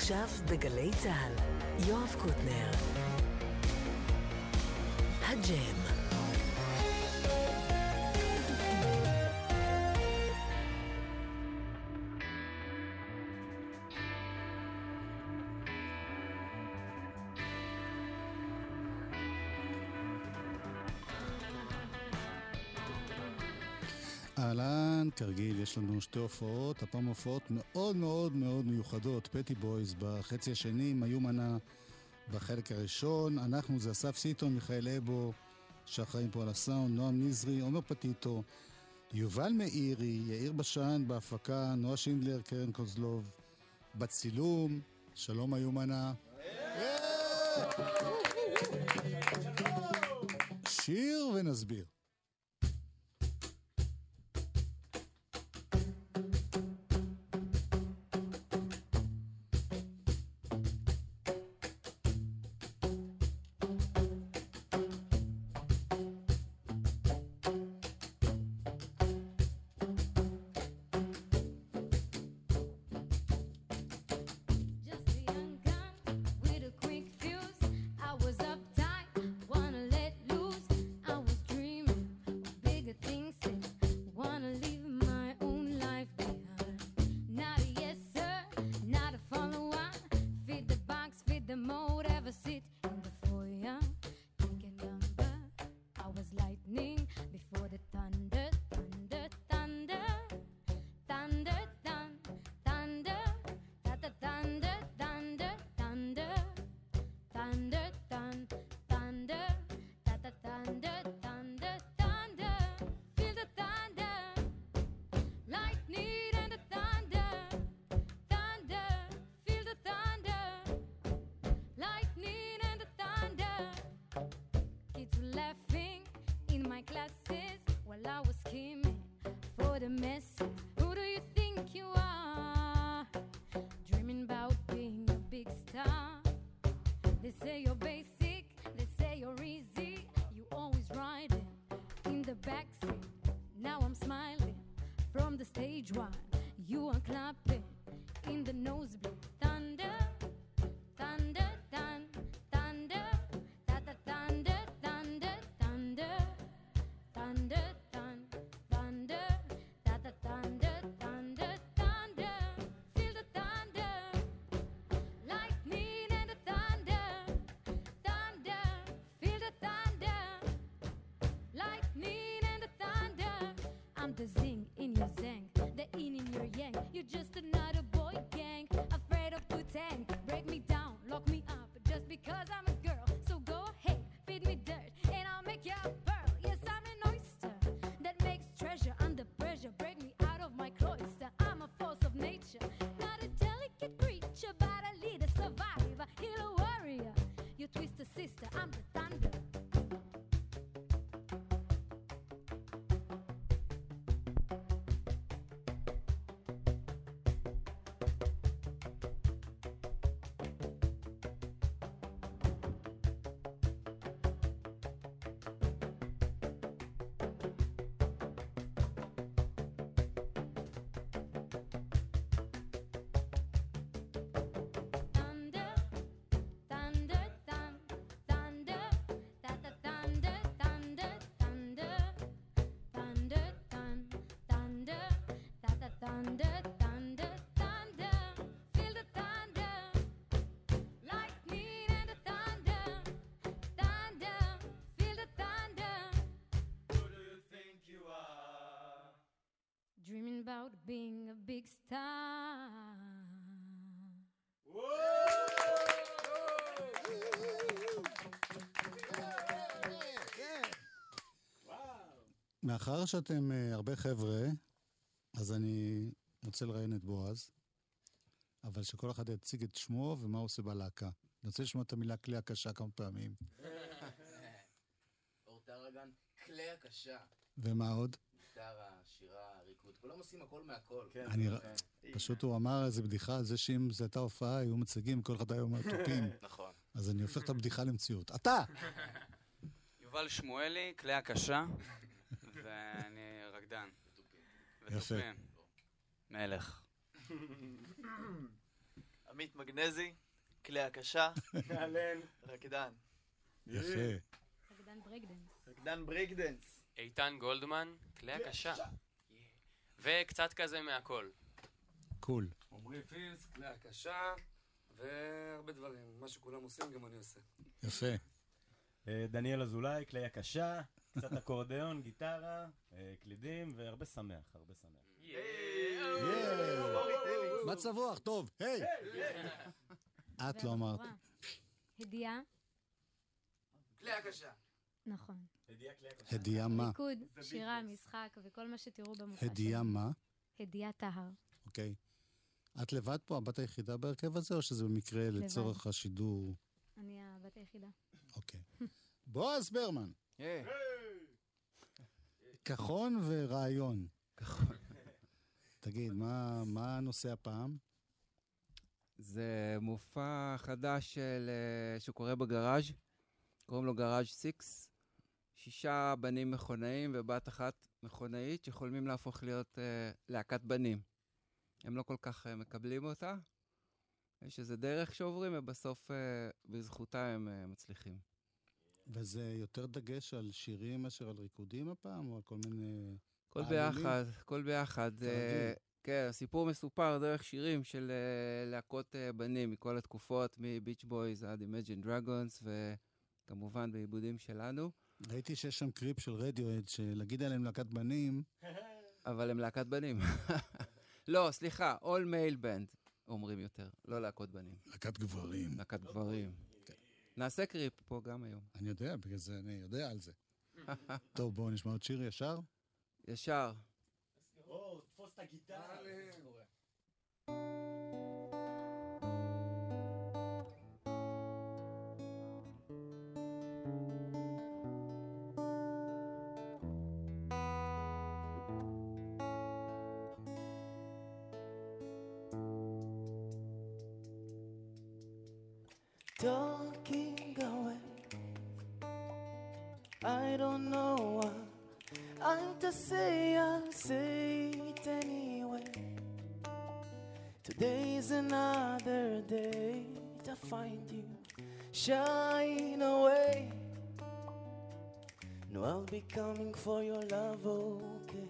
עכשיו בגלי צה"ל, יואב קוטנר. הג'ם. יש לנו שתי הופעות, הפעם הופעות מאוד מאוד מאוד מיוחדות. פטי בויז בחצי השני, עם מיומנה בחלק הראשון. אנחנו זה אסף סיטון, מיכאל אבו, שאחראים פה על הסאונד, נועם נזרי, עומר פטיטו, יובל מאירי, יאיר בשן בהפקה, נועה שינדלר, קרן קוזלוב בצילום. שלום מיומנה. שיר ונסביר. Masses. Who do you think you are? Dreaming about being a big star. They say you're basic, they say you're easy. You always riding in the backseat. Now I'm smiling from the stage while you are clapping in the nosebleed. Z. מאחר שאתם אה, הרבה חבר'ה, אז אני רוצה לראיין את בועז, אבל שכל אחד יציג את שמו ומה הוא עושה בלהקה. אני רוצה לשמוע את המילה כלי הקשה כמה פעמים. אורטרגן, כלי הקשה. ומה עוד? גיטרה, שירה, ריקוד, כולם עושים הכל מהכל. אני ר- פשוט הוא אמר איזה בדיחה על זה שאם זו הייתה הופעה, היו מציגים, כל אחד היה אומר תופים. נכון. אז אני הופך את הבדיחה למציאות. אתה! יובל שמואלי, כלי הקשה, ואני רקדן. יפה. ותופים. מלך. עמית מגנזי, כלי הקשה, אהלן. רקדן. יפה. רקדן ברייקדנס. רקדן ברייקדנס. איתן גולדמן, כלי הקשה. וקצת כזה מהכל. קול. עמרי פילס, כלי הקשה, והרבה דברים. מה שכולם עושים, גם אני עושה. יפה. אה, דניאל אזולאי, כלי הקשה, קצת אקורדיאון, גיטרה, אה, קלידים, והרבה שמח, הרבה שמח. מצב רוח, טוב, היי! את לא אמרת. הדיעה, כלי הקשה. נכון. הדייה מה? ריקוד, שירה, משחק וכל מה שתראו במופע שלנו. מה? הדיעה טהר. אוקיי. את לבד פה, הבת היחידה בהרכב הזה, או שזה במקרה לצורך השידור? אני הבת היחידה. אוקיי. בועז ברמן. כחון ורעיון. תגיד, מה, מה הנושא הפעם? זה מופע חדש של, אה, שקורה בגראז', קוראים לו גראז' 6. שישה בנים מכונאים ובת אחת מכונאית שחולמים להפוך להיות אה, להקת בנים. הם לא כל כך אה, מקבלים אותה. יש איזה דרך שעוברים, ובסוף בזכותה הם מצליחים. וזה יותר דגש על שירים מאשר על ריקודים הפעם, או על כל מיני... כל? ביחד, כל ביחד. אה, כן, הסיפור מסופר דרך שירים של אה, להקות אה, בנים מכל התקופות, מביץ' בויז עד Imagine Dragons, וכמובן בעיבודים שלנו. ראיתי שיש שם קריפ של רדיואד, שלהגיד עליהם להקת בנים, אבל הם להקת בנים. לא, סליחה, All Male Band אומרים יותר, לא להקות בנים. להקת גברים. להקת גברים. נעשה קריפ פה גם היום. אני יודע, בגלל זה אני יודע על זה. טוב, בואו נשמע עוד שיר ישר. ישר. או, תפוס את הגיטרה. To say, I'll say it anyway. Today's another day to find you shine away. No, I'll be coming for your love, okay?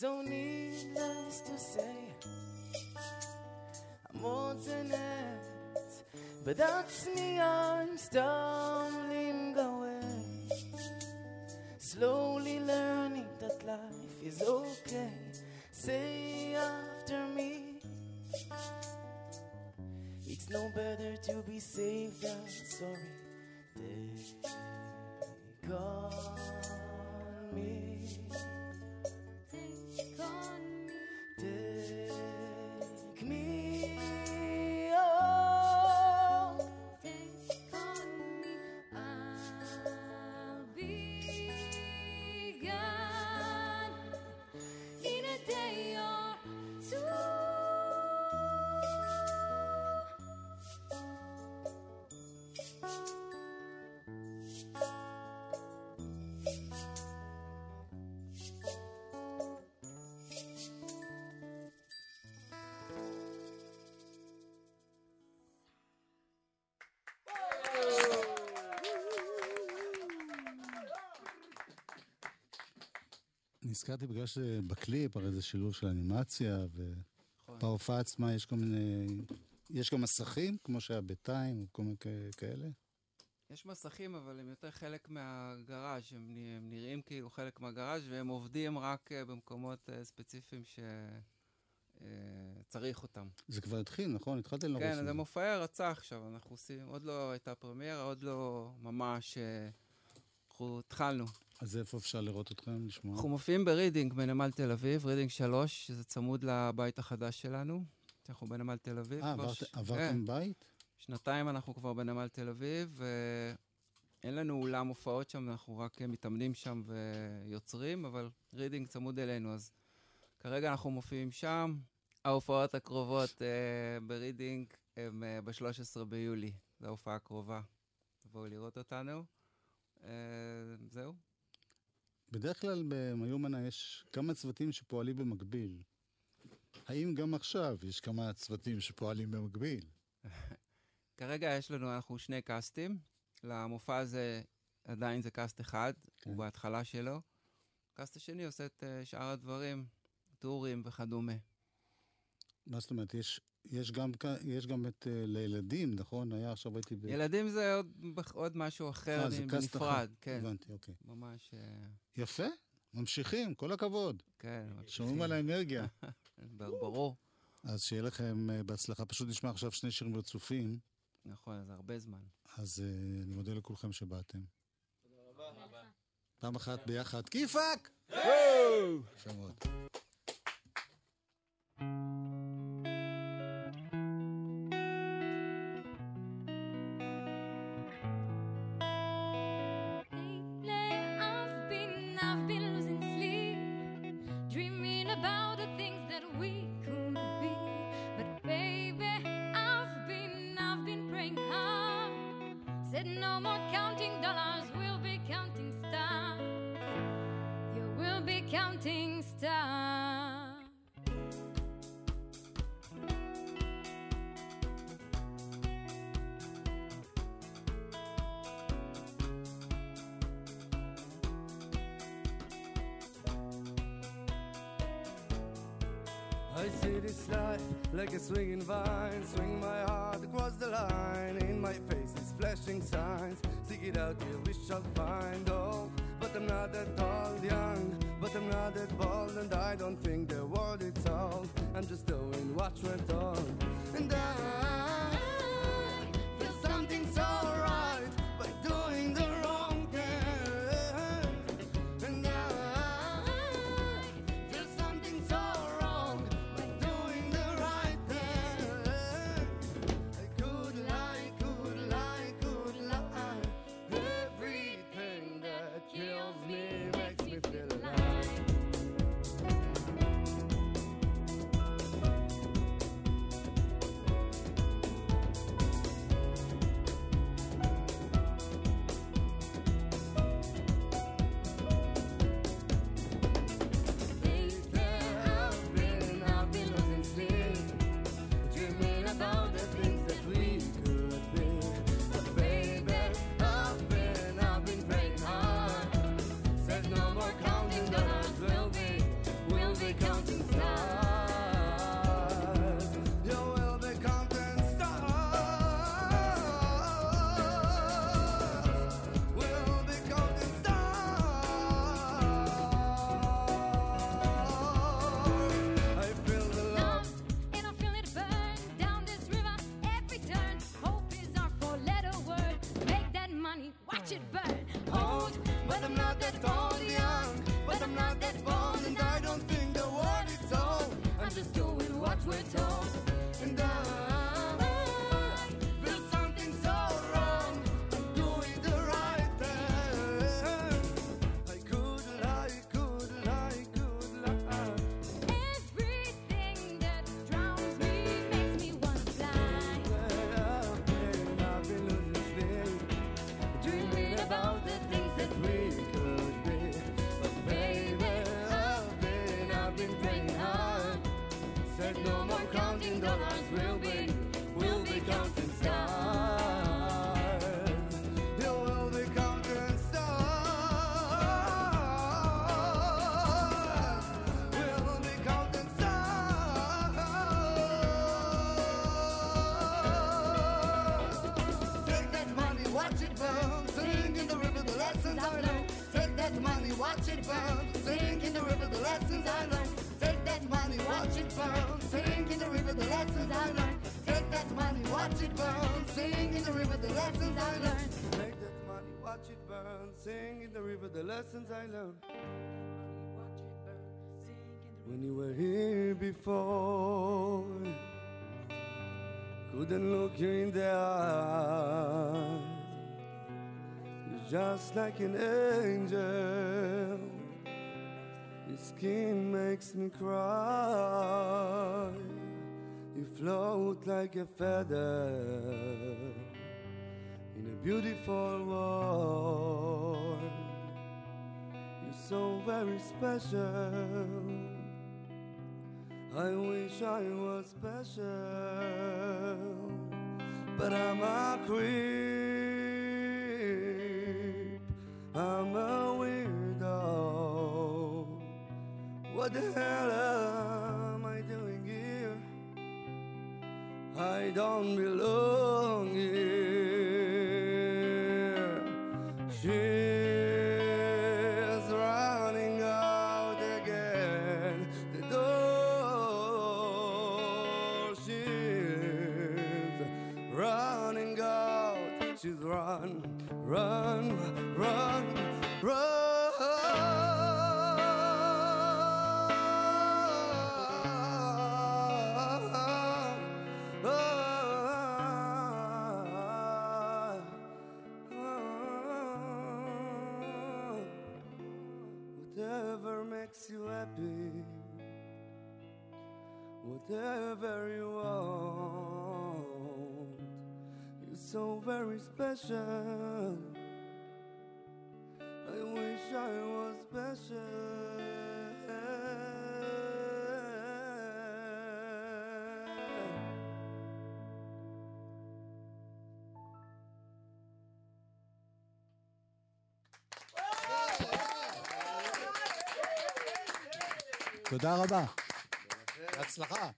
So needless to say, I'm alternate, but that's me. I'm stumbling away, slowly learning that life is okay. Say after me, it's no better to be saved than sorry. Take on me. נזכרתי בגלל שבקליפ הרי זה שילוב של אנימציה, נכון. ובהופעה עצמה יש כל מיני... יש גם מסכים, כמו שהיה בטיים, או כל מיני כאלה. יש מסכים, אבל הם יותר חלק מהגראז', הם, הם נראים כאילו חלק מהגראז' והם עובדים רק אה, במקומות אה, ספציפיים שצריך אותם. זה כבר התחיל, נכון? התחלתם לרוץ. כן, זה מופעי הרצה עכשיו, אנחנו עושים, עוד לא הייתה פרמיירה, עוד לא ממש, אה, אנחנו התחלנו. אז איפה אפשר לראות אתכם, לשמוע? אנחנו מופיעים ברידינג בנמל תל אביב, רידינג 3, שזה צמוד לבית החדש שלנו, שאנחנו בנמל תל אביב. אה, עברת- ש- עברתם כן. בית? שנתיים אנחנו כבר בנמל תל אביב, ואין לנו אולם הופעות שם, אנחנו רק מתאמנים שם ויוצרים, אבל רידינג צמוד אלינו, אז כרגע אנחנו מופיעים שם. ההופעות הקרובות אה, ברידינג הם אה, ב-13 ביולי, זו ההופעה הקרובה. תבואו לראות אותנו. אה, זהו. בדרך כלל במיומנה יש כמה צוותים שפועלים במקביל. האם גם עכשיו יש כמה צוותים שפועלים במקביל? כרגע יש לנו, אנחנו שני קאסטים. למופע הזה עדיין זה קאסט אחד, כן. הוא בהתחלה שלו. הקאסט השני עושה את אה, שאר הדברים, טורים וכדומה. מה זאת אומרת, יש, יש, גם, יש גם את uh, לילדים, נכון? היה עכשיו הייתי ב... ילדים זה עוד, עוד משהו אחר, אה, זה בנפרד, אחר. כן. הבנתי, אוקיי. ממש... אה, יפה, ממשיכים, כל הכבוד. כן, שומעים על האנרגיה. ברור. אז שיהיה לכם אה, בהצלחה. פשוט נשמע עכשיו שני שירים רצופים, נכון, זה הרבה זמן. אז אה, אני מודה לכולכם שבאתם. פעם אחת ביחד, כיפאק! יפה מאוד. Stars. I see this life like a swinging vine, swing my heart across the line. In my face is flashing signs. Seek it out, you wish I'll find all. But I'm not that old, young, but I'm not that bold, and I don't think the world is all. I'm just doing what's went on, and I watch it burn. Sing in the river the lessons I learned. When you were here before. couldn't look you in the eye. You're just like an angel. Your skin makes me cry. You float like a feather in a beautiful world. You're so very special. I wish I was special, but I'm a creep. I'm a weirdo. What the hell am I doing here? I don't belong here. She's run, run, run, run. so very special. I wish I was special. תודה רבה. בהצלחה.